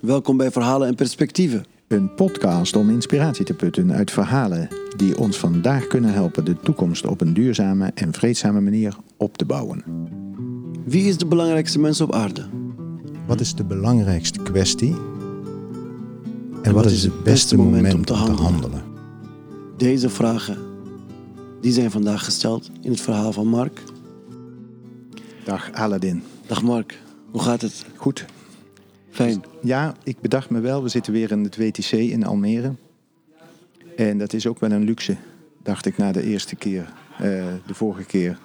Welkom bij Verhalen en Perspectieven. Een podcast om inspiratie te putten uit verhalen die ons vandaag kunnen helpen de toekomst op een duurzame en vreedzame manier op te bouwen. Wie is de belangrijkste mens op aarde? Wat is de belangrijkste kwestie? En wat is het beste moment om te handelen? Deze vragen die zijn vandaag gesteld in het verhaal van Mark. Dag Aladdin. Dag Mark, hoe gaat het? Goed. Fijn. Ja, ik bedacht me wel, we zitten weer in het WTC in Almere. En dat is ook wel een luxe, dacht ik na de eerste keer, eh, de vorige keer.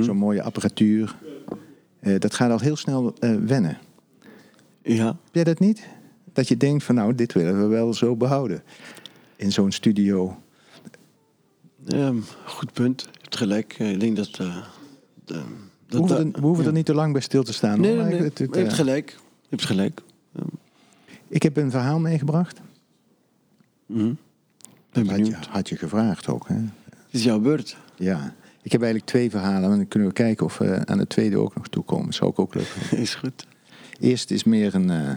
Zo'n mooie apparatuur. Eh, dat gaat al heel snel eh, wennen. Ja, Heb jij dat niet? Dat je denkt van nou, dit willen we wel zo behouden. In zo'n studio. ehm, goed punt. Je hebt gelijk. Ik denk dat... de, We hoeven, er, da- we hoeven ja. er niet te lang bij stil te staan. Nee, nee, nee. Het- het, Je hebt gelijk. Je hebt gelijk. ik heb een verhaal meegebracht. Ben Had je, benieuwd. had je gevraagd ook. Hè? Het is jouw beurt. Ja. Ik heb eigenlijk twee verhalen. En dan kunnen we kijken of we aan het tweede ook nog toekomen. Zou ik ook leuk vinden. Is goed. Eerst is meer een, eh,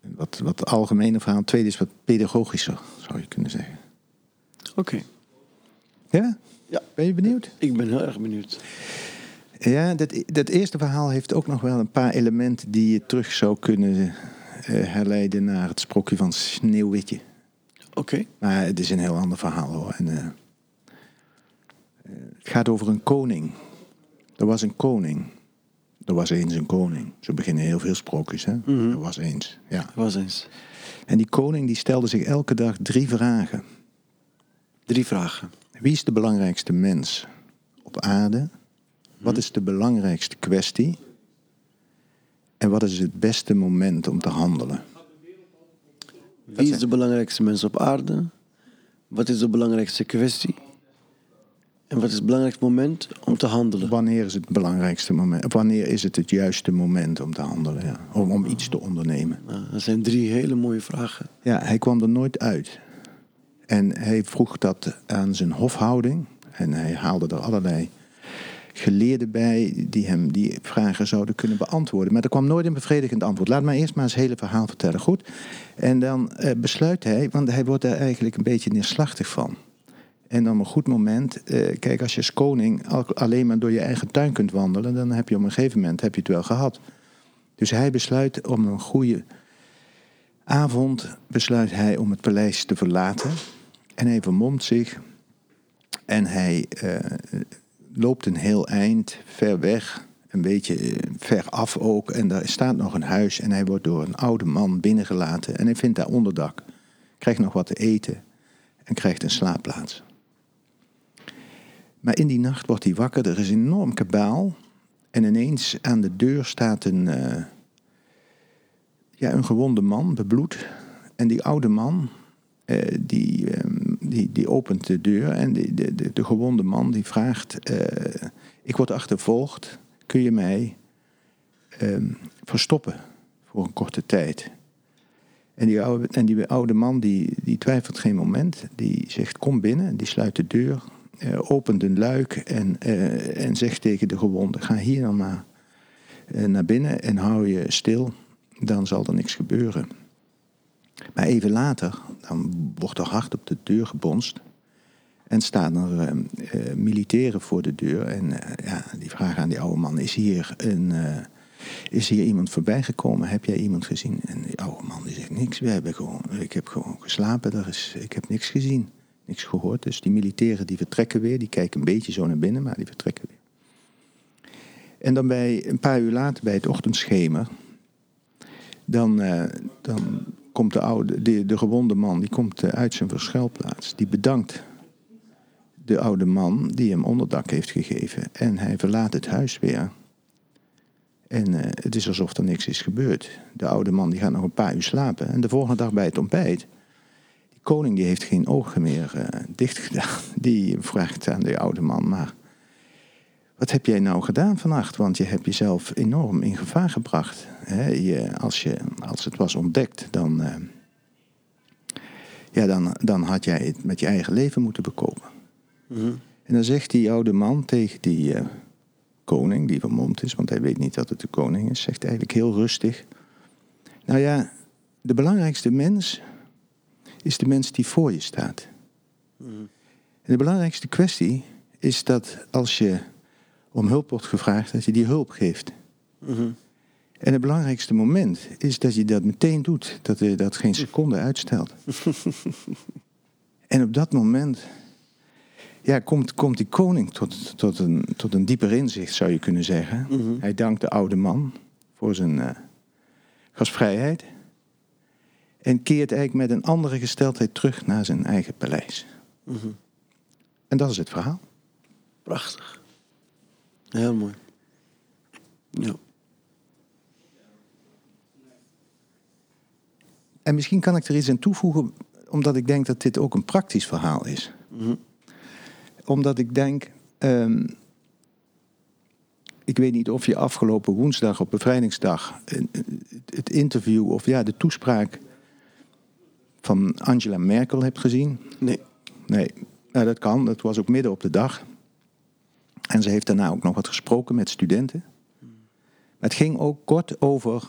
wat, wat algemener verhaal. Het tweede is wat pedagogischer, zou je kunnen zeggen. Oké. Ja? Ja. Ben je benieuwd? Ik ben heel erg benieuwd. Ja, dat, dat eerste verhaal heeft ook nog wel een paar elementen die je terug zou kunnen eh, herleiden naar het sprookje van Sneeuwwitje. Oké. Maar het is een heel ander verhaal hoor. En, eh, eh, het gaat over een koning. Er was een koning. Er was eens een koning. Zo beginnen heel veel sprookjes. Hè? Mhm. Er was eens. Ja. Was eens. En die koning die stelde zich elke dag drie vragen. Drie vragen. Wie is de belangrijkste mens op aarde? Wat is de belangrijkste kwestie? En wat is het beste moment om te handelen? Wie is de belangrijkste mens op aarde? Wat is de belangrijkste kwestie? En wat is het belangrijkste moment om te handelen? Wanneer is het belangrijkste moment? Wanneer is het het juiste moment om te handelen? Ja? Om, om iets te ondernemen. Nou, dat zijn drie hele mooie vragen. Ja, hij kwam er nooit uit. En hij vroeg dat aan zijn hofhouding. En hij haalde er allerlei geleerden bij die hem die vragen zouden kunnen beantwoorden. Maar er kwam nooit een bevredigend antwoord. Laat mij eerst maar eens het hele verhaal vertellen, goed? En dan eh, besluit hij, want hij wordt daar eigenlijk een beetje neerslachtig van. En dan op een goed moment, eh, kijk, als je als koning al- alleen maar door je eigen tuin kunt wandelen, dan heb je op een gegeven moment heb je het wel gehad. Dus hij besluit om een goede avond besluit hij om het paleis te verlaten. En hij vermomt zich. En hij eh, loopt een heel eind ver weg. Een beetje eh, ver af ook. En daar staat nog een huis. En hij wordt door een oude man binnengelaten. En hij vindt daar onderdak. Krijgt nog wat te eten. En krijgt een slaapplaats. Maar in die nacht wordt hij wakker. Er is een enorm kabaal. En ineens aan de deur staat een... eh, ja, een gewonde man, bebloed. En die oude man, eh, die, ehm, die, die opent de deur en die, de, de, de gewonde man die vraagt... eh, ik word achtervolgd, kun je mij ehm, verstoppen voor een korte tijd? En die oude, en die oude man die, die twijfelt geen moment. Die zegt kom binnen, die sluit de deur, eh, opent een luik en, eh, en zegt tegen de gewonde... ga hier dan maar eh, naar binnen en hou je stil dan zal er niks gebeuren. Maar even later, dan wordt er hard op de deur gebonst. En staan er eh, eh, militairen voor de deur. En eh, ja, die vragen aan die oude man, is hier, een, eh, is hier iemand voorbijgekomen? Heb jij iemand gezien? En die oude man die zegt, niks, we hebben gewoon, ik heb gewoon geslapen, daar is, ik heb niks gezien, niks gehoord. Dus die militairen die vertrekken weer, die kijken een beetje zo naar binnen, maar die vertrekken weer. En dan bij, een paar uur later, bij het ochtendschemer, dan, dan komt de, oude, de, de gewonde man die komt eh, uit zijn verschuilplaats. Die bedankt de oude man die hem onderdak heeft gegeven. En hij verlaat het huis weer. En eh, het is alsof er niks is gebeurd. De oude man die gaat nog een paar uur slapen. En de volgende dag bij het ontbijt. Die koning die heeft geen ogen meer eh, dicht gedaan. Die vraagt aan de oude man, maar wat heb jij nou gedaan vannacht? Want je hebt jezelf enorm in gevaar gebracht. Hè? Je, als, je, als het was ontdekt, dan, eh, ja, dan, dan had jij het met je eigen leven moeten bekopen. Mhm. En dan zegt die oude man tegen die eh, koning, die vermomd is, want hij weet niet dat het de koning is, zegt eigenlijk heel rustig: Nou ja, de belangrijkste mens is de mens die voor je staat. En de belangrijkste kwestie is dat als je om hulp wordt gevraagd, dat je die hulp geeft. En het belangrijkste moment is dat je dat meteen doet, dat je dat geen seconde uitstelt. en op dat moment ja, komt, komt die koning tot, tot, een, tot een dieper inzicht, zou je kunnen zeggen. Hij dankt de oude man voor zijn uh, gastvrijheid. En keert eigenlijk met een andere gesteldheid terug naar zijn eigen paleis. En dat is het verhaal. Prachtig. Heel mooi. Ja. En misschien kan ik er iets aan toevoegen, omdat ik denk dat dit ook een praktisch verhaal is. Omdat ik denk, ehm, ik weet niet of je afgelopen woensdag op bevrijdingsdag een- een- het interview of ja, de toespraak van Angela Merkel hebt gezien. Nee. Nee, nou, dat kan. Dat was ook midden op de dag. En ze heeft daarna ook nog wat gesproken met studenten. Het ging ook kort over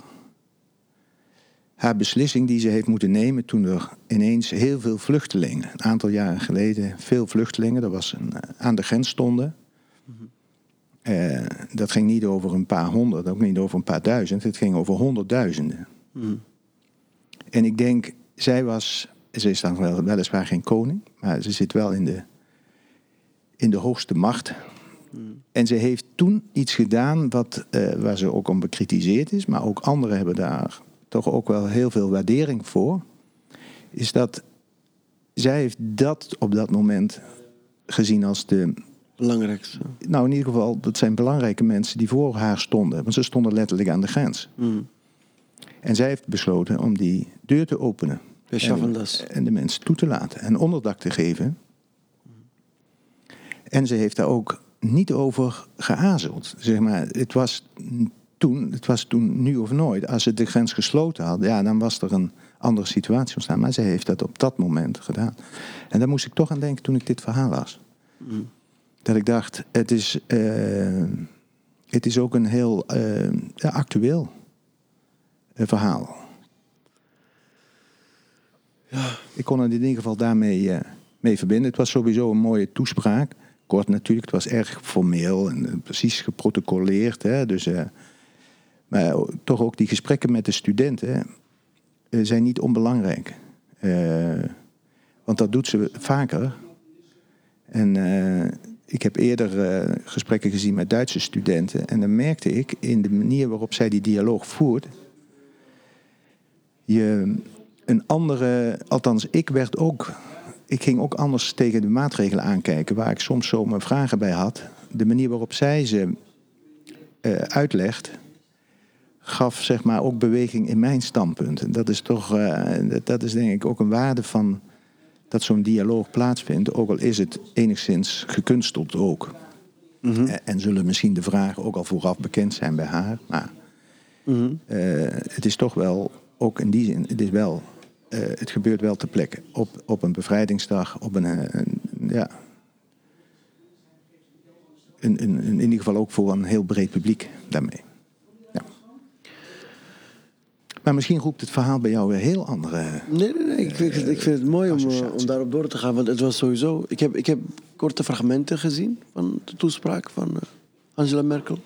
haar beslissing die ze heeft moeten nemen toen er ineens heel veel vluchtelingen, een aantal jaren geleden, veel vluchtelingen, dat was een, eh, aan de grens stonden. Eh, dat ging niet over een paar honderd, ook niet over een paar duizend, het ging over honderdduizenden. En ik denk, zij was, ze is dan wel, weliswaar geen koning, maar ze zit wel in de, in de hoogste macht. En ze heeft toen iets gedaan wat, eh, waar ze ook om bekritiseerd is, maar ook anderen hebben daar toch ook wel heel veel waardering voor. Is dat zij heeft dat op dat moment gezien als de. Belangrijkste. Nou, in ieder geval, dat zijn belangrijke mensen die voor haar stonden. Want ze stonden letterlijk aan de grens. Mm. En zij heeft besloten om die deur te openen. En, en de mensen toe te laten en onderdak te geven. En ze heeft daar ook niet over geazeld. Zeg maar, het was toen, het was toen nu of nooit. Als ze de grens gesloten hadden, ja, dan was er een andere situatie ontstaan. Maar ze heeft dat op dat moment gedaan. En daar moest ik toch aan denken toen ik dit verhaal las. Dat ik dacht, het is, eh, het is ook een heel eh, ja, actueel eh, verhaal. Ik kon het in ieder geval daarmee eh, mee verbinden. Het was sowieso een mooie toespraak. Kort natuurlijk, het was erg formeel en eh, precies geprotocoleerd. Hè? Dus, eh, maar toch ook die gesprekken met de studenten eh, zijn niet onbelangrijk. Want dat doet ze vaker. En ik heb eerder gesprekken gezien met Duitse studenten. En dan merkte ik in de manier waarop zij die dialoog voert. Je een andere, althans ik werd ook, ik ging ook anders tegen de maatregelen aankijken, waar ik soms zo mijn vragen bij had. De manier waarop zij ze eh, uitlegt, gaf zeg maar ook beweging in mijn standpunt. En dat is toch, eh, dat, is denk ik ook een waarde van dat zo'n dialoog plaatsvindt, ook al is het enigszins gekunsteld ook. En, en zullen misschien de vragen ook al vooraf bekend zijn bij haar, maar Mhm. eh, het is toch wel, ook in die zin, het is wel, eh, het gebeurt wel ter plekke. Op, op een bevrijdingsdag, op een, eh, een- ja. Een, een, in ieder geval ook voor een heel breed publiek daarmee. Ja. Maar misschien roept het verhaal bij jou weer heel andere. Nee, nee, nee. Ik vind, het- ik vind het mooi om, eh, om daarop door te gaan. Want het was sowieso... Ik heb, ik heb korte fragmenten gezien van de toespraak van Angela Merkel.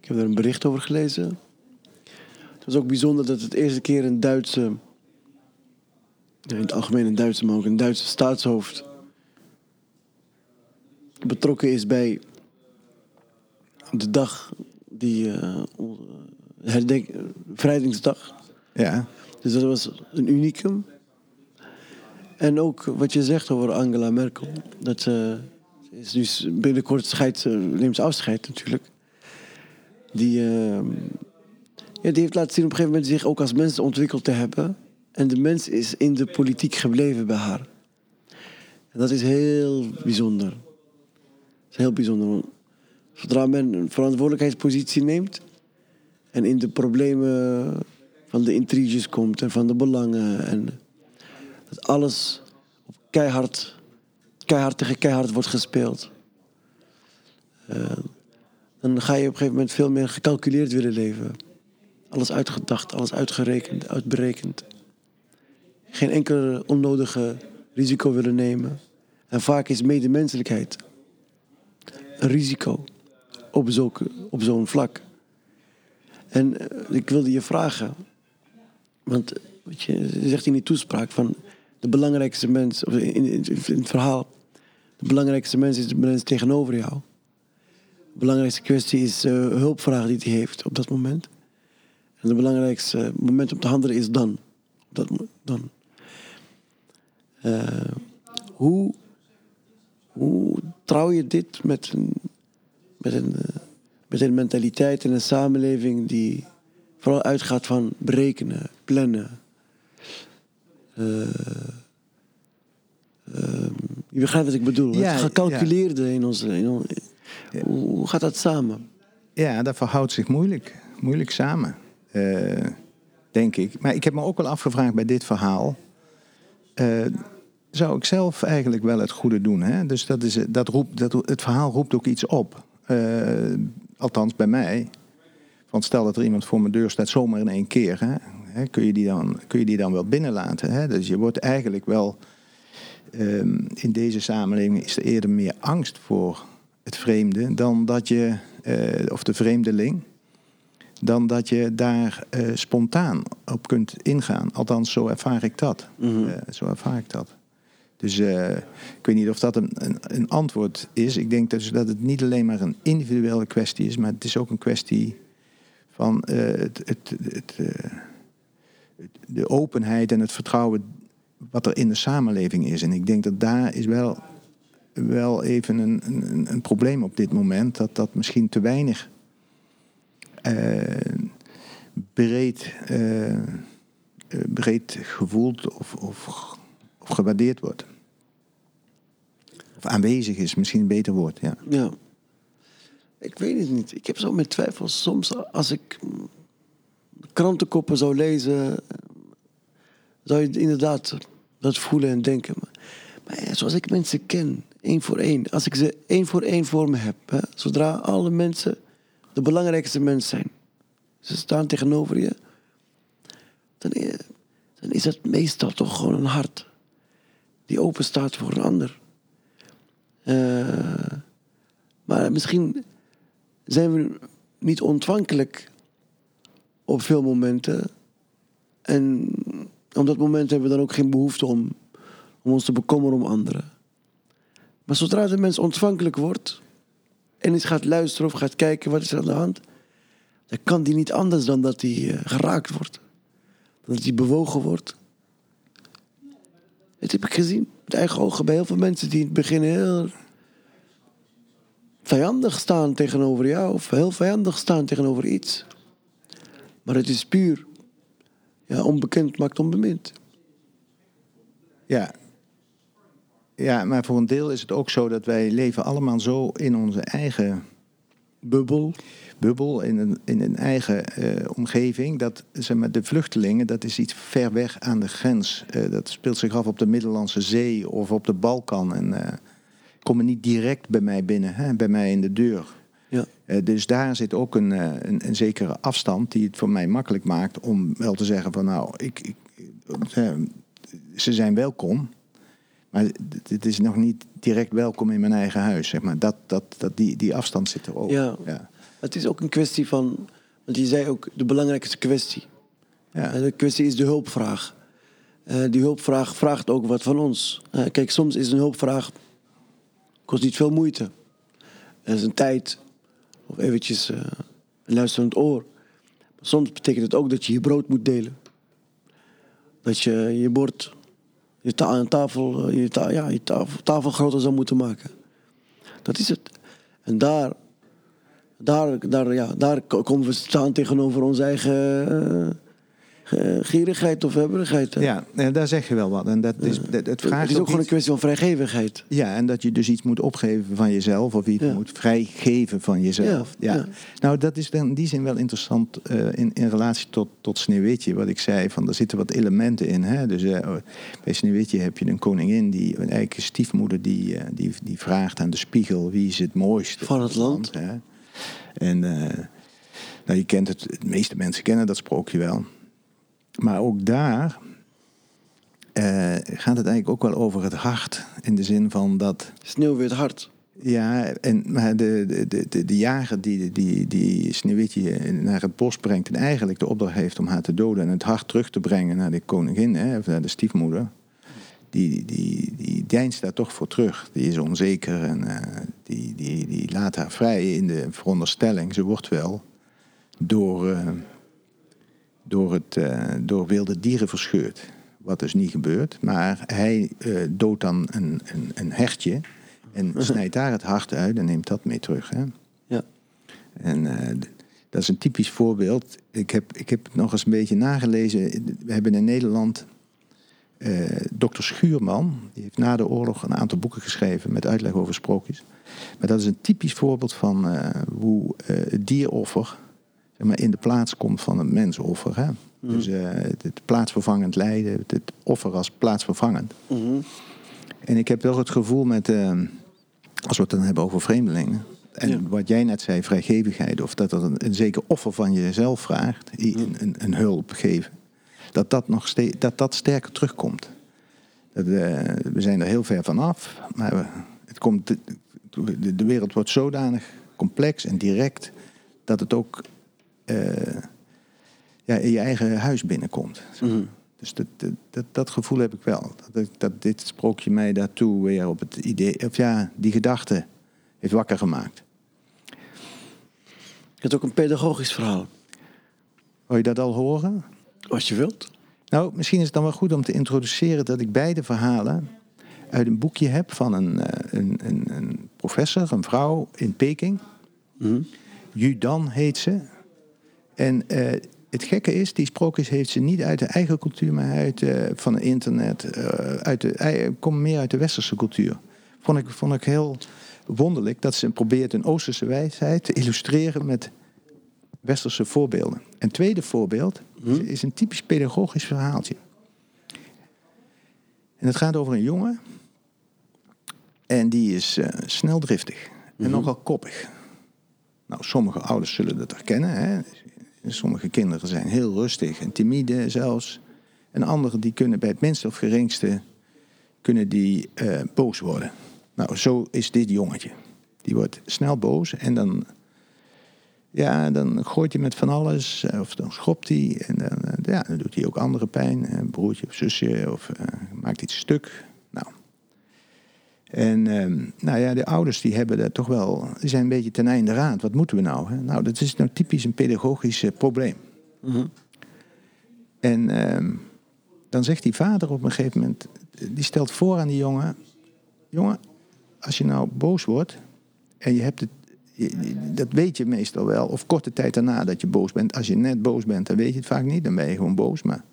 Ik heb er een bericht over gelezen. Het was ook bijzonder dat het eerste keer een Duitse... ja, In het algemeen een Duitse, maar ook een Duitse staatshoofd... betrokken is bij de dag die... on- herdenk, Vrijdingsdag. Ja, Dus dat was een unicum. En ook wat je zegt over Angela Merkel. Dat ze is nu s- binnenkort scheidt, neemt ze afscheid natuurlijk. Die, eh, ja, die heeft laten zien op een gegeven moment zich ook als mens ontwikkeld te hebben. En de mens is in de politiek gebleven bij haar. En dat is heel bijzonder. Dat is heel bijzonder. Zodra men een verantwoordelijkheidspositie neemt en in de problemen van de intriges komt en van de belangen en dat alles keihard, keihard tegen keihard wordt gespeeld. Eh, dan ga je op een gegeven moment veel meer gecalculeerd willen leven. Alles uitgedacht, alles uitgerekend, uitberekend. Geen enkel onnodige risico willen nemen. En vaak is medemenselijkheid een risico op, zulke, op zo'n vlak. En eh, ik wilde je vragen, want wat je, zegt in die toespraak van de belangrijkste mens, of in, in, het verhaal, de belangrijkste mens is de mens tegenover jou. De belangrijkste kwestie is de hulpvraag die hij heeft op dat moment. En het belangrijkste moment om te handelen is dan. Dat, dan. Uh, hoe, hoe trouw je dit met een, met, een, met een mentaliteit en een samenleving die vooral uitgaat van berekenen, plannen? Uh, je begrijpt wat ik bedoel. Ja, het gecalculeerde ja. in onze. In on, hoe gaat dat samen? Ja, dat verhoudt zich moeilijk. Moeilijk samen. Uh, denk ik. Maar ik heb me ook wel afgevraagd bij dit verhaal. Uh, zou ik zelf eigenlijk wel het goede doen. Hè? Dus dat is, dat roept, dat, het verhaal roept ook iets op. Uh, althans bij mij. Want stel dat er iemand voor mijn deur staat zomaar in één keer. Hè? Hè, kun, je die dan, kun je die dan wel binnenlaten? Hè? Dus je wordt eigenlijk wel... Um, in deze samenleving is er eerder meer angst voor het vreemde... dan dat je... Uh, of de vreemdeling dan dat je daar uh, spontaan op kunt ingaan. Althans, zo ervaar ik dat. Mm -hmm. uh, zo ervaar ik dat. Dus uh, ik weet niet of dat een, een, een, antwoord is. Ik denk dus dat het niet alleen maar een individuele kwestie is, maar het is ook een kwestie van het, het, het, de openheid en het vertrouwen wat er in de samenleving is. En ik denk dat daar is wel, wel even een, een, een probleem op dit moment. Dat dat misschien te weinig breed, uh, breed gevoeld of, of, of, gewaardeerd wordt. Of aanwezig is, misschien een beter woord. Ja. ja. Ik weet het niet. Ik heb zo met twijfels. Soms als ik krantenkoppen zou lezen, zou je inderdaad dat voelen en denken. Maar, zoals ik mensen ken, één voor één, als ik ze één voor één voor me heb, hè, zodra alle mensen de belangrijkste mens zijn. Ze staan tegenover je. Dan, dan is het meestal toch gewoon een hart die open staat voor een ander. Uh, maar misschien zijn we niet ontvankelijk op veel momenten. En op dat moment hebben we dan ook geen behoefte om, om ons te bekommeren om anderen. Maar zodra de mens ontvankelijk wordt, en eens gaat luisteren of gaat kijken wat is er aan de hand, dan kan die niet anders dan dat hij uh, geraakt wordt. Dat hij bewogen wordt. Dat heb ik gezien met eigen ogen bij heel veel mensen die in het begin heel vijandig staan tegenover jou of heel vijandig staan tegenover iets. Maar het is puur. Ja, onbekend maakt onbemind. Ja, ja, maar voor een deel is het ook zo dat wij leven allemaal zo in onze eigen bubbel. Bubbel, in een, in een eigen uh, omgeving. Dat zeg maar, de vluchtelingen, dat is iets ver weg aan de grens. Uh, dat speelt zich af op de Middellandse Zee of op de Balkan. En uh, komen niet direct bij mij binnen, hè, bij mij in de deur. Ja. dus daar zit ook een, een, een, zekere afstand die het voor mij makkelijk maakt om wel te zeggen van nou, ik, ik ze zijn welkom. Maar het is nog niet direct welkom in mijn eigen huis. Zeg maar. dat, dat, dat, die, die afstand zit er ook. Ja. ja. Het is ook een kwestie van. Want je zei ook de belangrijkste kwestie. Ja. De kwestie is de hulpvraag. Uh, die hulpvraag vraagt ook wat van ons. Uh, kijk, soms is een hulpvraag. kost niet veel moeite. Er is een tijd. Of eventjes uh, een luisterend oor. Maar soms betekent het ook dat je je brood moet delen. Dat je je bord je, ta tafel, eh, je, ta ja, je tafel, tafel groter zou moeten maken. Dat is het. En daar, daar, daar, ja, daar komen we staan tegenover onze eigen uh, gierigheid of hebberigheid. Ja, daar zeg je wel wat. En dat is, dat, het, vraagt het is ook, gewoon een kwestie van vrijgevigheid. Ja, en dat je dus iets moet opgeven van jezelf of iets moet vrijgeven van jezelf. Ja, ja. Nou, dat is in die zin wel interessant uh, in, in relatie tot, tot Sneeuwwitje, wat ik zei. Van, er zitten wat elementen in. Hè? Dus uh, bij Sneeuwwitje heb je een koningin, die, een eigen stiefmoeder, die, uh, die, die vraagt aan de spiegel wie is het mooiste van het land. hè? En Nou, je kent het, de meeste mensen kennen dat sprookje wel. Maar ook daar eh, gaat het eigenlijk ook wel over het hart. In de zin van dat. Sneeuwwit hart. Ja, en, maar de, de, de, de jager die, die, die Sneeuwwitje naar het bos brengt... en eigenlijk de opdracht heeft om haar te doden... en het hart terug te brengen naar de koningin, hè, of naar de stiefmoeder... die, die, die deinst daar toch voor terug. Die is onzeker en uh, die, die, die laat haar vrij in de veronderstelling. Ze wordt wel door, uh, door, het, uh, door wilde dieren verscheurd. Wat dus niet gebeurt. Maar hij doodt dan een, een, een hertje... En snijdt daar het hart uit en neemt dat mee terug. Hè? Ja. En uh, dat is een typisch voorbeeld. Ik heb, ik heb het nog eens een beetje nagelezen. We hebben in Nederland uh, dokter Schuurman. Die heeft na de oorlog een aantal boeken geschreven met uitleg over sprookjes. Maar dat is een typisch voorbeeld van uh, hoe het dieroffer maar, in de plaats komt van het mensoffer. Hè? Mm. Dus het, het, plaatsvervangend lijden, het, het, offer als plaatsvervangend. Mm -hmm. En ik heb wel het gevoel met als we het dan hebben over vreemdelingen. En ja. wat jij net zei, vrijgevigheid, of dat er een, een zeker offer van jezelf vraagt, een, een, een hulp geven, dat dat, nog steeds, dat, dat sterker terugkomt. Dat, uh, we zijn er heel ver van af, maar we, het komt, de, de, wereld wordt zodanig complex en direct dat het ook ja, in je eigen huis binnenkomt. Mm -hmm. Dus dat, dat, dat, gevoel heb ik wel. Dat, dat dit sprookje mij daartoe weer op het idee, of ja, die gedachte heeft wakker gemaakt. Je hebt ook een pedagogisch verhaal. Wil je dat al horen? Als je wilt. Nou, misschien is het dan wel goed om te introduceren dat ik beide verhalen uit een boekje heb van een, een, een, een professor, een vrouw in Peking. Mm -hmm. Yudan heet ze. En uh, het gekke is, die sprookjes heeft ze niet uit de eigen cultuur, maar uit uh, van het internet. Uh, uit de, komen meer uit de westerse cultuur. Vond ik, vond ik heel wonderlijk dat ze probeert een Oosterse wijsheid te illustreren met westerse voorbeelden. Een tweede voorbeeld mm. is een typisch pedagogisch verhaaltje. En het gaat over een jongen. En die is uh, sneldriftig en Mhm. nogal koppig. Nou, sommige ouders zullen dat herkennen. Hè? Sommige kinderen zijn heel rustig en timide zelfs. En anderen die kunnen bij het minste of geringste kunnen die uh, boos worden. Nou, zo is dit jongetje. Die wordt snel boos en dan, ja, dan gooit hij met van alles. Of dan schopt hij en dan, uh, ja, dan doet hij ook andere pijn. Een broertje of zusje of maakt iets stuk. En nou ja, de ouders die hebben dat toch wel, die zijn een beetje ten einde raad. Wat moeten we nou? Hè? Nou, dat is nou typisch een pedagogisch probleem. Mm -hmm. En dan zegt die vader op een gegeven moment, die stelt voor aan die jongen, jongen, als je nou boos wordt en je hebt het, dat weet je meestal wel, of korte tijd daarna dat je boos bent. Als je net boos bent, dan weet je het vaak niet, dan ben je gewoon boos. Maar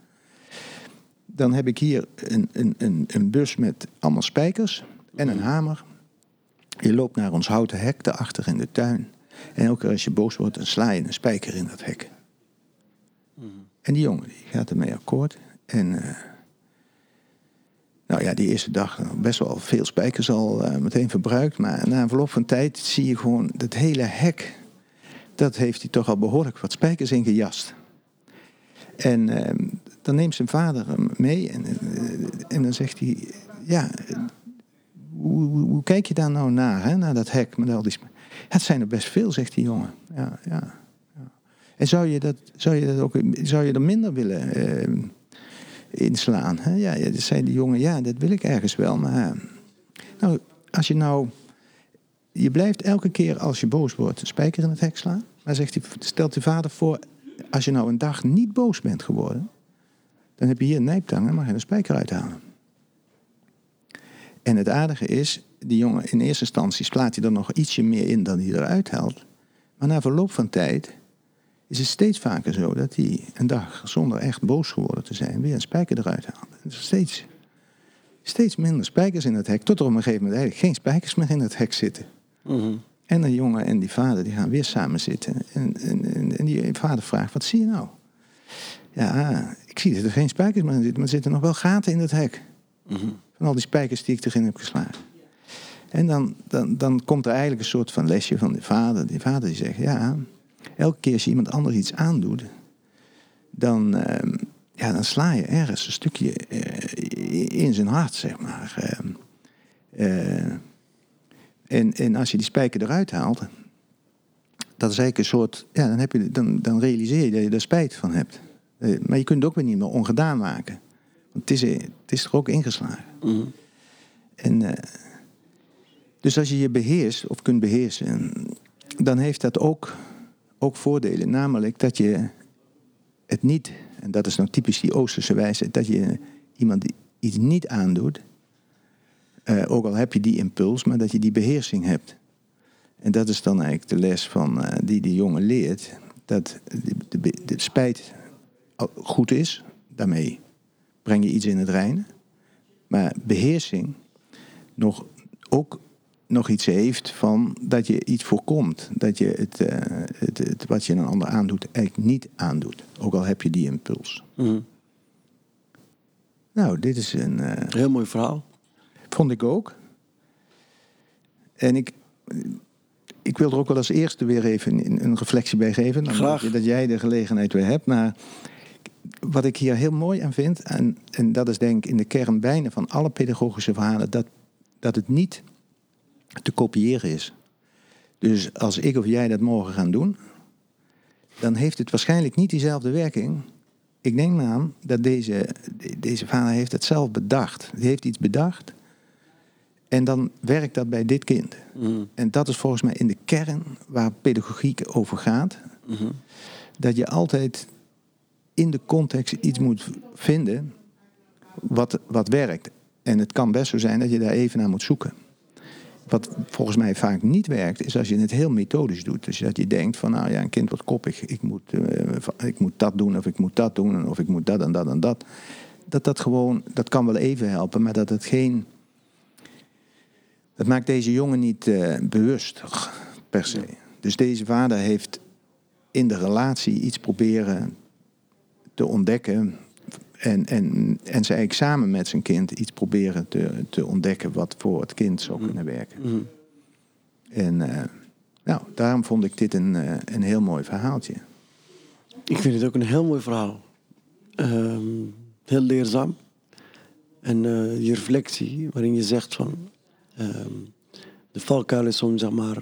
dan heb ik hier een, een, een, een bus met allemaal spijkers en een hamer. Je loopt naar ons houten hek daarachter in de tuin. En elke keer als je boos wordt, dan sla je een spijker in dat hek. Mm -hmm. En die jongen die gaat ermee akkoord. En uh, nou ja, die eerste dag best wel veel spijkers al uh, meteen verbruikt. Maar na een verloop van tijd zie je gewoon dat hele hek. Dat heeft hij toch al behoorlijk wat spijkers ingejast. En uh, dan neemt zijn vader hem mee en, en dan zegt hij: Ja, hoe, kijk je daar nou naar, hè, naar dat hek met al die het zijn er best veel, zegt die jongen. Ja, ja. ja. En zou je, dat, zou je dat ook zou je er minder willen uh, inslaan? Hè? Ja, ja, zei die jongen, ja, dat wil ik ergens wel. Maar nou, als je nou. Je blijft elke keer als je boos wordt een spijker in het hek slaan. Maar zegt stelt die vader voor, als je nou een dag niet boos bent geworden, dan heb je hier een nijptang en mag je een spijker uithalen. En het aardige is, die jongen in eerste instantie slaat hij er nog ietsje meer in dan hij eruit haalt. Maar na verloop van tijd is het steeds vaker zo dat hij een dag zonder echt boos geworden te zijn weer een spijker eruit haalt. Er is steeds, steeds minder spijkers in het hek, tot er op een gegeven moment eigenlijk geen spijkers meer in het hek zitten. Mm -hmm. En de jongen en die vader die gaan weer samen zitten. En, en, en die vader vraagt, wat zie je nou? Ja, ik zie dat er geen spijkers meer in zitten, maar er zitten nog wel gaten in het hek. Mm -hmm. Van al die spijkers die ik erin heb geslagen. En dan, dan, dan komt er eigenlijk een soort van lesje van de vader. Die vader die zegt, ja, elke keer als je iemand anders iets aandoet, dan, ehm, ja, dan sla je ergens een stukje eh, in zijn hart, zeg maar. Ehm, eh, en, en als je die spijker eruit haalt, dat is eigenlijk een soort, ja, dan, heb je, dan, dan realiseer je dat je er spijt van hebt. Eh, maar je kunt het ook weer niet meer ongedaan maken. Want het is, het is er ook ingeslagen. Mhm. En, eh, dus als je je beheerst of kunt beheersen, dan heeft dat ook, ook voordelen. Namelijk dat je het niet, en dat is nou typisch die Oosterse wijze, dat je iemand iets niet aandoet, eh, ook al heb je die impuls, maar dat je die beheersing hebt. En dat is dan eigenlijk de les van, eh, die die jongen leert, dat de, de, de spijt goed is, daarmee breng je iets in het reinen. Maar beheersing nog, ook nog iets heeft van dat je iets voorkomt. Dat je het, eh, het, het, wat je een ander aandoet eigenlijk niet aandoet. Ook al heb je die impuls. Mhm. Nou, dit is een... eh, Heel mooi verhaal. Vond ik ook. En ik, ik wil er ook wel als eerste weer even een, reflectie bij geven. Dan Graag. Dat jij de gelegenheid weer hebt. Maar wat ik hier heel mooi aan vind, en, en dat is denk ik in de kern bijna van alle pedagogische verhalen, dat, dat het niet te kopiëren is. Dus als ik of jij dat morgen gaan doen, dan heeft het waarschijnlijk niet diezelfde werking. Ik denk aan dat deze, deze vader heeft het zelf bedacht. Die heeft iets bedacht. En dan werkt dat bij dit kind. Mhm. En dat is volgens mij in de kern waar pedagogiek over gaat. Mhm. Dat je altijd in de context iets moet vinden wat, wat werkt. En het kan best zo zijn dat je daar even naar moet zoeken. Wat volgens mij vaak niet werkt, is als je het heel methodisch doet. Dus dat je denkt van, nou ja, een kind wordt koppig. Ik moet, eh, ik moet dat doen, of ik moet dat doen, of ik moet dat en dat en dat. Dat dat gewoon, dat kan wel even helpen, maar dat het geen... Dat maakt deze jongen niet eh, bewust, per se. Dus deze vader heeft in de relatie iets proberen te ontdekken. En, en, en ze eigenlijk samen met zijn kind iets proberen te, te ontdekken wat voor het kind zou kunnen werken. Mhm. En eh, nou, daarom vond ik dit een, eh, een heel mooi verhaaltje. Ik vind het ook een heel mooi verhaal. Ehm, heel leerzaam. En eh, je reflectie, waarin je zegt van... ehm, de valkuil is om, zeg maar,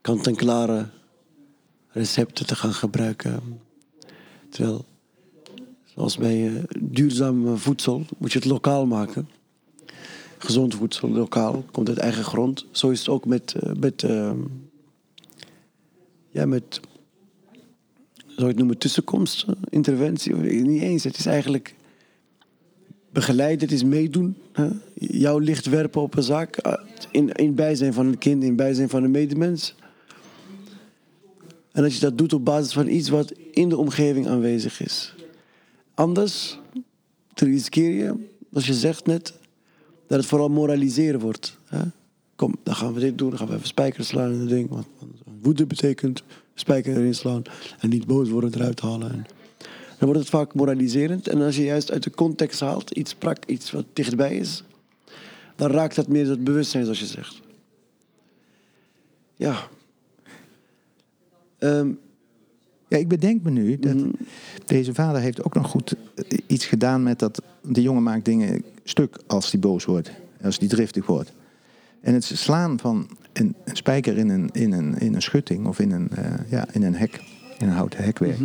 kant-en-klare recepten te gaan gebruiken. Terwijl, zoals bij eh, duurzaam eh, voedsel, moet je het lokaal maken. Gezond voedsel, lokaal, komt uit eigen grond. Zo is het ook met... eh, met ehm, ja, met zou je het noemen, tussenkomst, interventie? Niet eens. Het is eigenlijk begeleiden, het is meedoen. Hè? Jouw licht werpen op een zaak. In, in bijzijn van een kind, in bijzijn van een medemens. En als je dat doet op basis van iets wat in de omgeving aanwezig is. Anders riskeer je, als je zegt net, dat het vooral moraliseren wordt. Hè? Kom, dan gaan we dit doen, dan gaan we even spijkers slaan in het ding. Want woede betekent spijker erin slaan en niet boos worden eruit halen. En dan wordt het vaak moraliserend. En als je juist uit de context haalt, iets prak, iets wat dichtbij is, dan raakt dat meer het bewustzijn, zoals je zegt. Ja. Ehm, Ja, ik bedenk me nu dat deze vader heeft ook nog goed eh, iets gedaan met dat... De jongen maakt dingen stuk als hij boos wordt. Als hij driftig wordt. En het slaan van een, een spijker in een, in, een, in een schutting of in een, eh, ja, in een hek, in een houten hekwerk.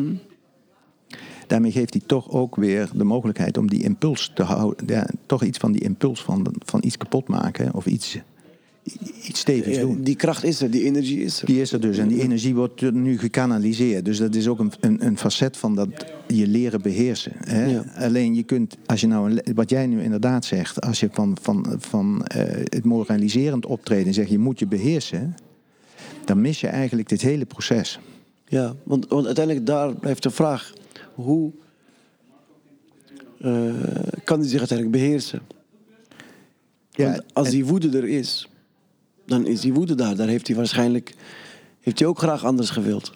Daarmee geeft hij toch ook weer de mogelijkheid om die impuls te houden. Ja, toch iets van die impuls van, van iets kapot maken of iets, iets stevigs ja, doen. die kracht is er, die energie is er. Die is er dus en die energie wordt nu gekanaliseerd. Dus dat is ook een, een, een facet van dat je leren beheersen. Hè? Ja. Alleen je kunt, als je nou, een wat jij nu inderdaad zegt, als je van, van, van eh, het moraliserend optreden zegt je moet je beheersen, dan mis je eigenlijk dit hele proces. Ja, want, want uiteindelijk daar blijft de vraag: hoe eh, kan hij zich uiteindelijk beheersen? Ja, Want als die woede er is, dan is die woede daar. Daar heeft hij waarschijnlijk heeft hij ook graag anders gewild.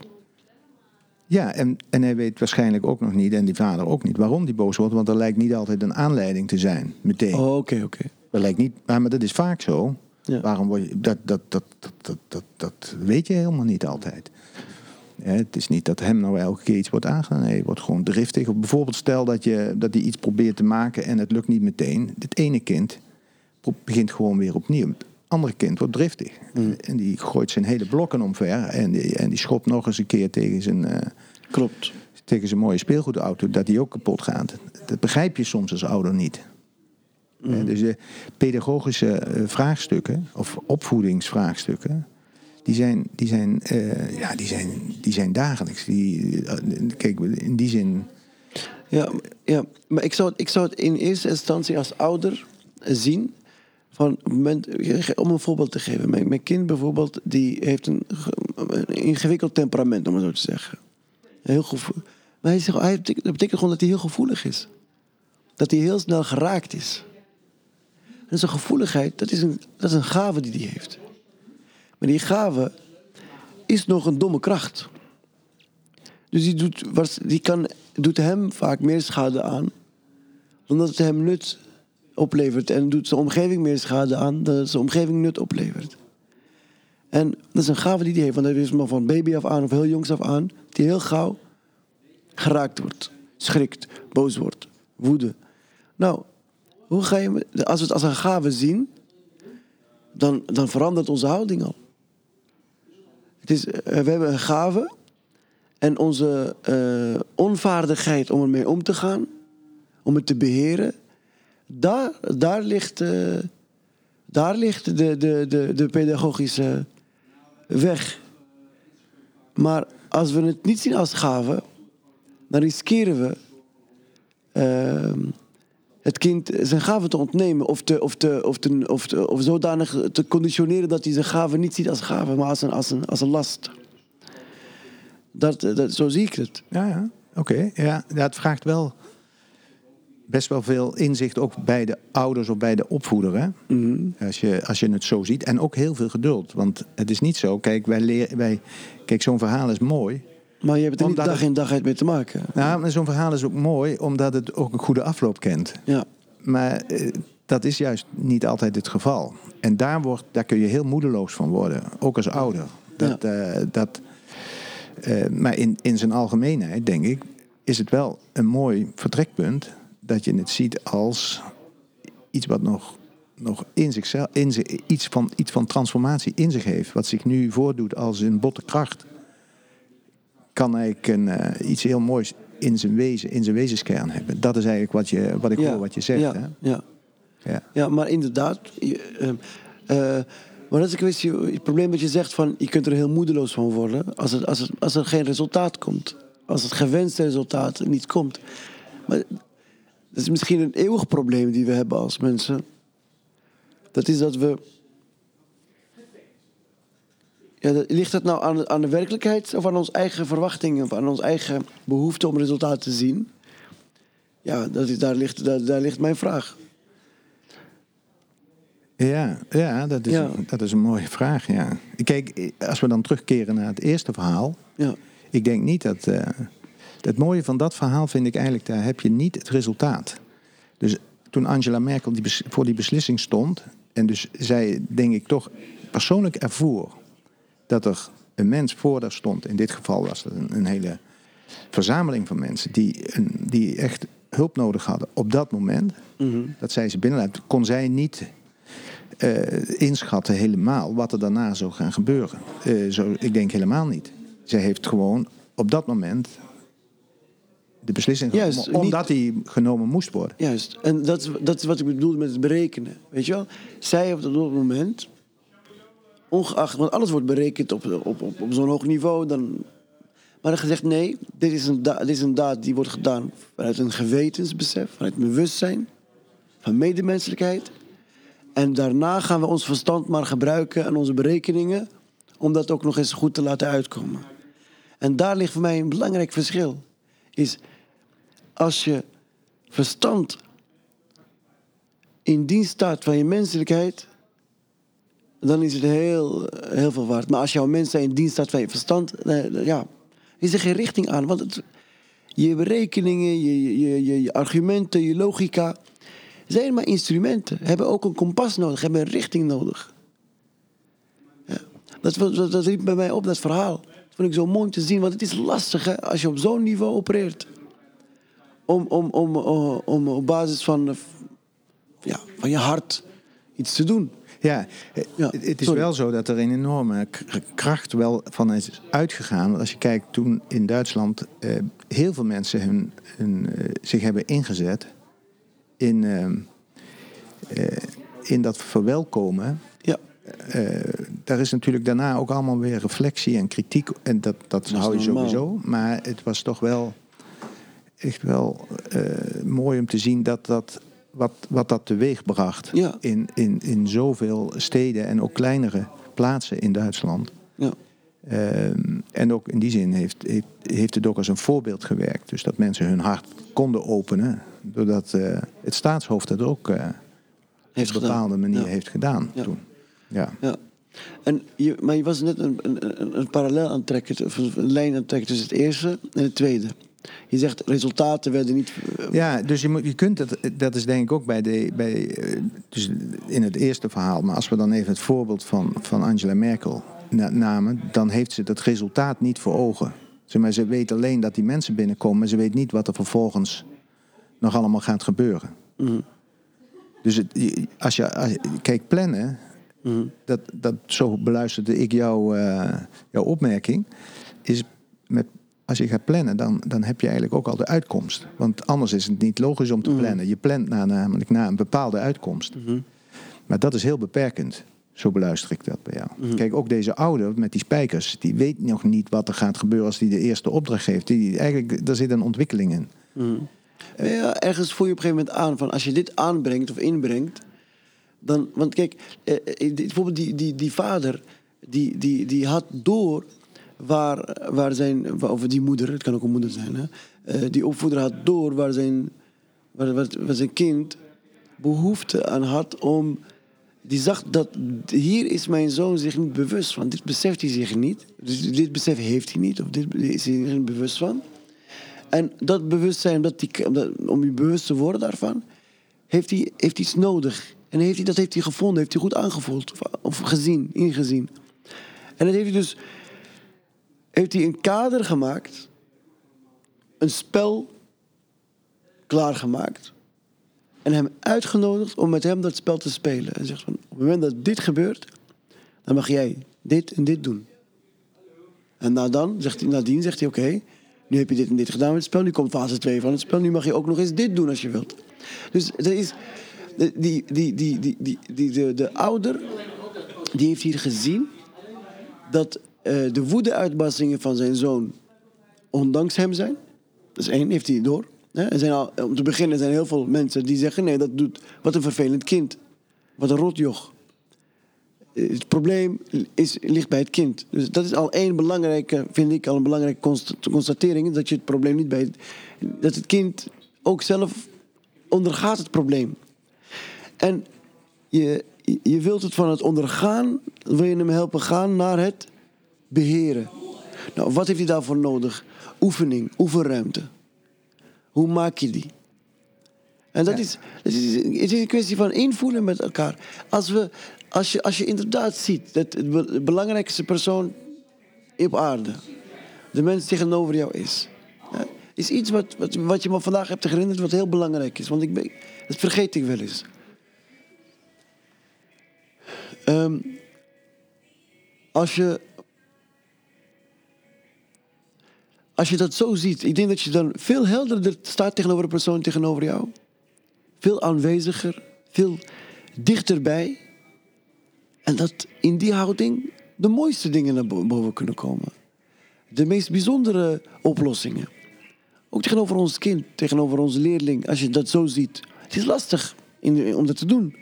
Ja, en, en hij weet waarschijnlijk ook nog niet, en die vader ook niet, waarom die boos wordt. Want er lijkt niet altijd een aanleiding te zijn, meteen. Oh, oké, oké. Dat lijkt niet, maar, maar dat is vaak zo. Ja. Waarom word je, dat, dat, dat, dat, dat, dat, dat weet je helemaal niet altijd. Hè, het is niet dat hem nou elke keer iets wordt aangedaan. Nee, hij wordt gewoon driftig. Of bijvoorbeeld stel dat, je, dat hij iets probeert te maken en het lukt niet meteen. Het ene kind begint gewoon weer opnieuw. Andere kind wordt driftig. En die gooit zijn hele blokken omver. En die, en die schopt nog eens een keer tegen zijn, eh, Klopt. tegen zijn mooie speelgoedauto. Dat die ook kapot gaat. Dat begrijp je soms als ouder niet. Hè, dus eh, pedagogische eh, vraagstukken of opvoedingsvraagstukken, die zijn, die zijn, eh, ja, die zijn, die zijn dagelijks. Die, kijk, in die zin. Ja, ja, maar ik zou, ik zou het in eerste instantie als ouder zien. Van moment, om een voorbeeld te geven. Mijn, kind bijvoorbeeld, die heeft een, ge- een ingewikkeld temperament, om het zo te zeggen. Heel gevoel. Maar hij zegt, hij, dat betekent gewoon dat hij heel gevoelig is. Dat hij heel snel geraakt is. En zijn gevoeligheid, dat is een, dat is een gave die hij heeft. Maar die gave is nog een domme kracht. Dus die, doet, die kan, doet hem vaak meer schade aan. dan dat het hem nut oplevert. En doet zijn omgeving meer schade aan. dan zijn omgeving nut oplevert. En dat is een gave die hij heeft. Want hij is maar van baby af aan of heel jongs af aan. Die heel gauw geraakt wordt. Schrikt, boos wordt, woede. Nou, hoe ga je, als we het als een gave zien. dan, dan verandert onze houding al. Het is, eh, we hebben een gave. En onze eh, onvaardigheid om ermee om te gaan, om het te beheren, daar, daar ligt, eh, daar ligt de, de, de, pedagogische weg. Maar als we het niet zien als gave, dan riskeren we ehm, het kind zijn gave te ontnemen of, te, of, te, of, te, of, of zodanig te conditioneren dat hij zijn gave niet ziet als gave, maar als een, als een, als een last. Dat, dat, zo zie ik het. Ja, ja. Oké. Ja, het vraagt wel best wel veel inzicht, ook bij de ouders of bij de opvoeder. Hè? Als, je, als je het zo ziet. En ook heel veel geduld. Want het is niet zo. Kijk, wij leren, wij, kijk zo'n verhaal is mooi. Maar je hebt er niet dag in dag uit mee te maken. Nou, maar zo'n verhaal is ook mooi omdat het ook een goede afloop kent. Ja, Maar eh, dat is juist niet altijd het geval. En daar, wordt, daar kun je heel moedeloos van worden, ook als ouder. Dat, eh, dat, eh, maar in, in zijn algemeenheid, denk ik, is het wel een mooi vertrekpunt dat je het ziet als iets wat nog, nog in zichzelf, in zich, iets, van, iets van transformatie in zich heeft. Wat zich nu voordoet als een botte kracht. Kan eigenlijk een, eh, iets heel moois in zijn wezen, in zijn wezenskern hebben. Dat is eigenlijk wat, je, wat ik ja. hoor wat je zegt. Ja, Hè? ja. Ja. ja maar inderdaad. Je, ehm, eh, maar dat is een kwestie, het probleem dat je zegt van je kunt er heel moedeloos van worden als, het, als, het, als er geen resultaat komt. Als het gewenste resultaat niet komt. Maar dat is misschien een eeuwig probleem die we hebben als mensen. Dat is dat we. Ja, ligt dat nou aan, aan de werkelijkheid of aan onze eigen verwachtingen of aan onze eigen behoefte om resultaat te zien? Ja, dat is, daar, ligt, daar, daar ligt mijn vraag. Ja, ja, dat, is, Ja. dat is een mooie vraag. Ja. Kijk, als we dan terugkeren naar het eerste verhaal. Ja. Ik denk niet dat. eh, het mooie van dat verhaal vind ik eigenlijk, daar heb je niet het resultaat. Dus toen Angela Merkel die voor die beslissing stond. En dus zij, denk ik, toch persoonlijk ervoor dat er een mens voor haar stond. In dit geval was het een, een hele verzameling van mensen die, een, die echt hulp nodig hadden op dat moment. Dat zij ze binnenlaat, kon zij niet eh, inschatten helemaal wat er daarna zou gaan gebeuren. Eh, zo, ik denk helemaal niet. Zij heeft gewoon op dat moment de beslissing genomen, Juist, niet- omdat die genomen moest worden. Juist. En dat is, dat is wat ik bedoel met het berekenen. Weet je wel? Zij op dat moment, ongeacht, want alles wordt berekend op, op, op, op zo'n hoog niveau. Dan, maar er gezegd, nee, dit is, een da- dit is een daad die wordt gedaan vanuit een gewetensbesef, vanuit bewustzijn, van medemenselijkheid. En daarna gaan we ons verstand maar gebruiken en onze berekeningen om dat ook nog eens goed te laten uitkomen. En daar ligt voor mij een belangrijk verschil. Is als je verstand in dienst staat van je menselijkheid, dan is het heel, heel veel waard. Maar als jouw mens in dienst staat van je verstand, ja, is er geen richting aan. Want je berekeningen, je, je, je, argumenten, je logica zijn maar instrumenten. Hebben ook een kompas nodig, hebben een richting nodig. Dat, dat, dat riep bij mij op, dat verhaal. vond ik zo mooi te zien. Want het is lastig als je op zo'n niveau opereert. Om, om, om, om, om op basis van, eh, ja, van je hart iets te doen. Ja, eh, Ja, het is sorry. wel zo dat er een enorme kracht wel van is uitgegaan. Want Als je kijkt toen in Duitsland eh, heel veel mensen hun, hun, eh, zich hebben ingezet in, eh, in dat verwelkomen. Ja, Eh, daar is natuurlijk daarna ook allemaal weer reflectie en kritiek. En dat, dat hou je normaal. sowieso. Maar het was toch wel echt wel eh, mooi om te zien dat dat. Wat, wat dat teweeg bracht Ja. in, in, in zoveel steden en ook kleinere plaatsen in Duitsland. ja. Ehm, en ook in die zin heeft, heeft, heeft het ook als een voorbeeld gewerkt. Dus dat mensen hun hart konden openen. Doordat eh, het staatshoofd dat ook eh, op een gedaan. bepaalde manier Ja. heeft gedaan Ja. toen. Ja. Ja. En je, maar je was net een, een, een, parallel aan het trekken, een lijn aan het trekken tussen het eerste en het tweede. Je zegt resultaten werden niet. eh, Ja, dus je, moet, je kunt het, dat is denk ik ook bij de, bij, eh, dus in het eerste verhaal. Maar als we dan even het voorbeeld van, van Angela Merkel na- namen, dan heeft ze dat resultaat niet voor ogen. Zeg maar, ze weet alleen dat die mensen binnenkomen, maar ze weet niet wat er vervolgens nog allemaal gaat gebeuren. mhm, Dus het, als je, als je- kijk, plannen, mhm. dat, dat, zo beluisterde ik jouw, eh, jouw opmerking, is met, als je gaat plannen, dan, dan heb je eigenlijk ook al de uitkomst. Want anders is het niet logisch om te plannen. Je plant na, namelijk naar een bepaalde uitkomst. Mhm. Maar dat is heel beperkend. Zo beluister ik dat bij jou. Kijk, ook deze ouder met die spijkers, die weet nog niet wat er gaat gebeuren als hij de eerste opdracht geeft. Die, eigenlijk, daar zit een ontwikkeling in. Ja, ergens voel je op een gegeven moment aan van als je dit aanbrengt of inbrengt, dan. Want kijk, eh, eh, die- bijvoorbeeld die, die, die vader, die, die, die had door waar, waar zijn. Of die moeder, het kan ook een moeder zijn, hè, eh, die opvoeder had door waar zijn, waar, zijn kind behoefte aan had om. Die zag dat hier is mijn zoon zich niet bewust van. Dit beseft hij zich niet. Dus dit besef heeft hij niet. Of dit is hij niet bewust van. En dat bewustzijn, dat die, om je bewust te worden daarvan, heeft hij, heeft iets nodig. En heeft hij, dat heeft hij gevonden, heeft hij goed aangevoeld of gezien, ingezien. En dat heeft hij dus, heeft hij een kader gemaakt, een spel klaargemaakt. En hem uitgenodigd om met hem dat spel te spelen. En zegt van, op het moment dat dit gebeurt, dan mag jij dit en dit doen. En na dan, zegt hij, nadien zegt hij, oké, nu heb je dit en dit gedaan met het spel. Nu komt fase 2 van het spel. Nu mag je ook nog eens dit doen als je wilt. Dus is, de, die, die, die, die, die, die, de, de ouder, die heeft hier gezien dat eh, de woede-uitbarstingen van zijn zoon ondanks hem zijn. Dat is één, heeft hij door. Zijn al, om te beginnen zijn heel veel mensen die zeggen... nee, dat doet, wat een vervelend kind. Wat een rotjoch. Eh, Het probleem is, ligt bij het kind. Dus dat is al één belangrijke, vind ik, al een belangrijke const- constatering... dat je het probleem niet bij dat het kind ook zelf ondergaat het probleem. En je, je wilt het van het ondergaan... wil je hem helpen gaan naar het beheren. Nou, wat heeft hij daarvoor nodig? Oefening, oefenruimte. Hoe maak je die? En dat, Ja. is, dat is, het is een kwestie van invoelen met elkaar. Als, we, als, je, als je inderdaad ziet dat de be- de belangrijkste persoon op aarde, de mens tegenover jou is, is iets wat, wat, wat je me vandaag hebt herinnerd, wat heel belangrijk is. Want ik ben, dat vergeet ik wel eens. Ehm, als je als je dat zo ziet, ik denk dat je dan veel helderder staat tegenover de persoon tegenover jou. Veel aanweziger, veel dichterbij. En dat in die houding de mooiste dingen naar bo- boven kunnen komen. De meest bijzondere oplossingen. Ook tegenover ons kind, tegenover onze leerling, als je dat zo ziet. Het is lastig om dat te doen.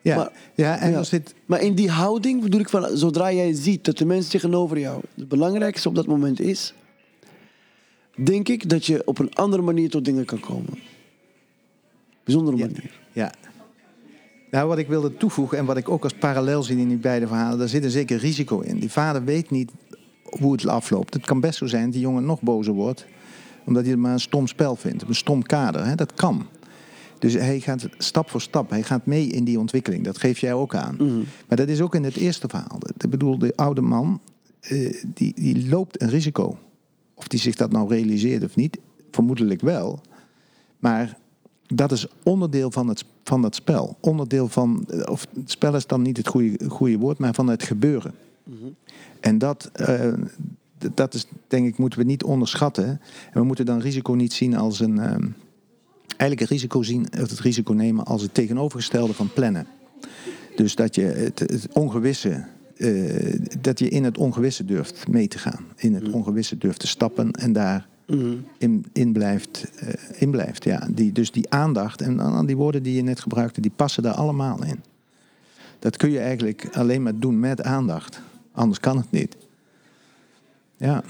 Ja, Maar- ja en Ja. als dit, Maar in die houding bedoel ik van, zodra jij ziet dat de mens tegenover jou het belangrijkste op dat moment is, denk ik dat je op een andere manier tot dingen kan komen. Bijzondere Ja. manier. Ja. Nou, wat ik wilde toevoegen en wat ik ook als parallel zie in die beide verhalen, daar zit een zeker risico in. Die vader weet niet hoe het afloopt. Het kan best zo zijn dat die jongen nog bozer wordt, omdat hij het maar een stom spel vindt, een stom kader. Hè? Dat kan. Dus hij gaat stap voor stap, hij gaat mee in die ontwikkeling. Dat geef jij ook aan. Maar dat is ook in het eerste verhaal. Ik bedoel, de oude man eh, die, die loopt een risico. Of die zich dat nou realiseert of niet, vermoedelijk wel. Maar dat is onderdeel van het, van het spel. Onderdeel van, eh, of het spel is dan niet het goede, goede woord, maar van het gebeuren. En dat, eh, dat is, denk ik, moeten we niet onderschatten. En we moeten dan risico niet zien als een. ehm, eigenlijk het risico zien, of het risico nemen als het tegenovergestelde van plannen. Dus dat je het, het ongewisse. eh, dat je in het ongewisse durft mee te gaan. In het ongewisse durft te stappen en daar in, in blijft. eh, in blijft ja. die, dus die aandacht en dan die woorden die je net gebruikte, die passen daar allemaal in. Dat kun je eigenlijk alleen maar doen met aandacht. Anders kan het niet. Ja.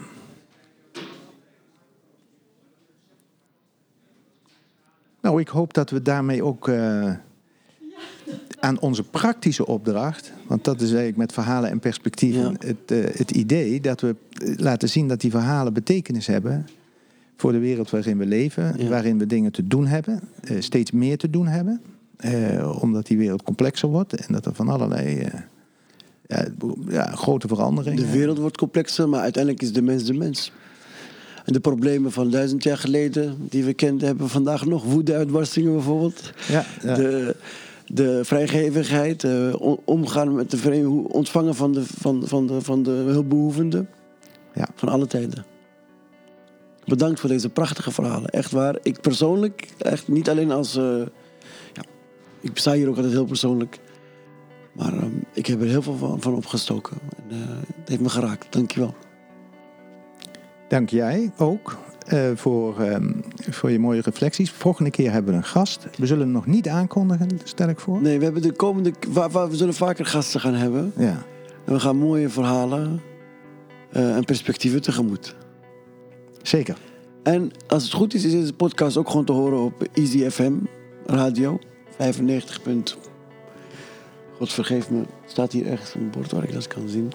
Nou, ik hoop dat we daarmee ook eh, aan onze praktische opdracht, want dat is eigenlijk met verhalen en perspectieven Ja. het, eh, het idee dat we eh, laten zien dat die verhalen betekenis hebben voor de wereld waarin we leven, Ja. waarin we dingen te doen hebben, steeds meer te doen hebben, omdat die wereld complexer wordt en dat er van allerlei ja, grote veranderingen. De wereld wordt complexer, maar uiteindelijk is de mens de mens. En de problemen van duizend jaar geleden, die we kenden, hebben we vandaag nog. Woede-uitbarstingen bijvoorbeeld. Ja, ja. De, de vrijgevigheid, eh, omgaan met de vreemde, ontvangen van de, van, van de, van de hulpbehoevenden. Ja. Van alle tijden. Bedankt voor deze prachtige verhalen. Echt waar. Ik persoonlijk, echt niet alleen als. eh, ja, ik sta hier ook altijd heel persoonlijk. Maar ehm, ik heb er heel veel van, van opgestoken. En, eh, het heeft me geraakt. Dankjewel. Dank jij ook eh, voor, ehm, voor je mooie reflecties. Volgende keer hebben we een gast. We zullen hem nog niet aankondigen, stel ik voor. Nee, we hebben de komende. we zullen vaker gasten gaan hebben. Ja. En we gaan mooie verhalen eh, en perspectieven tegemoet. Zeker. En als het goed is, is deze podcast ook gewoon te horen op Easy FM radio 95. punt- God vergeef me, staat hier ergens een bord waar ik dat kan zien.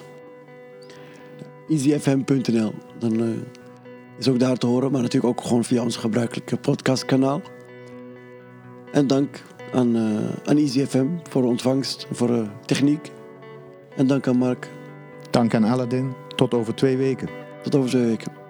easyfm.nl. Dan eh, is ook daar te horen, maar natuurlijk ook gewoon via ons gebruikelijke podcastkanaal. En dank aan, eh aan Easy FM voor de ontvangst, voor de techniek. En dank aan Mark. Dank aan Aladdin. Tot over twee weken. Tot over twee weken.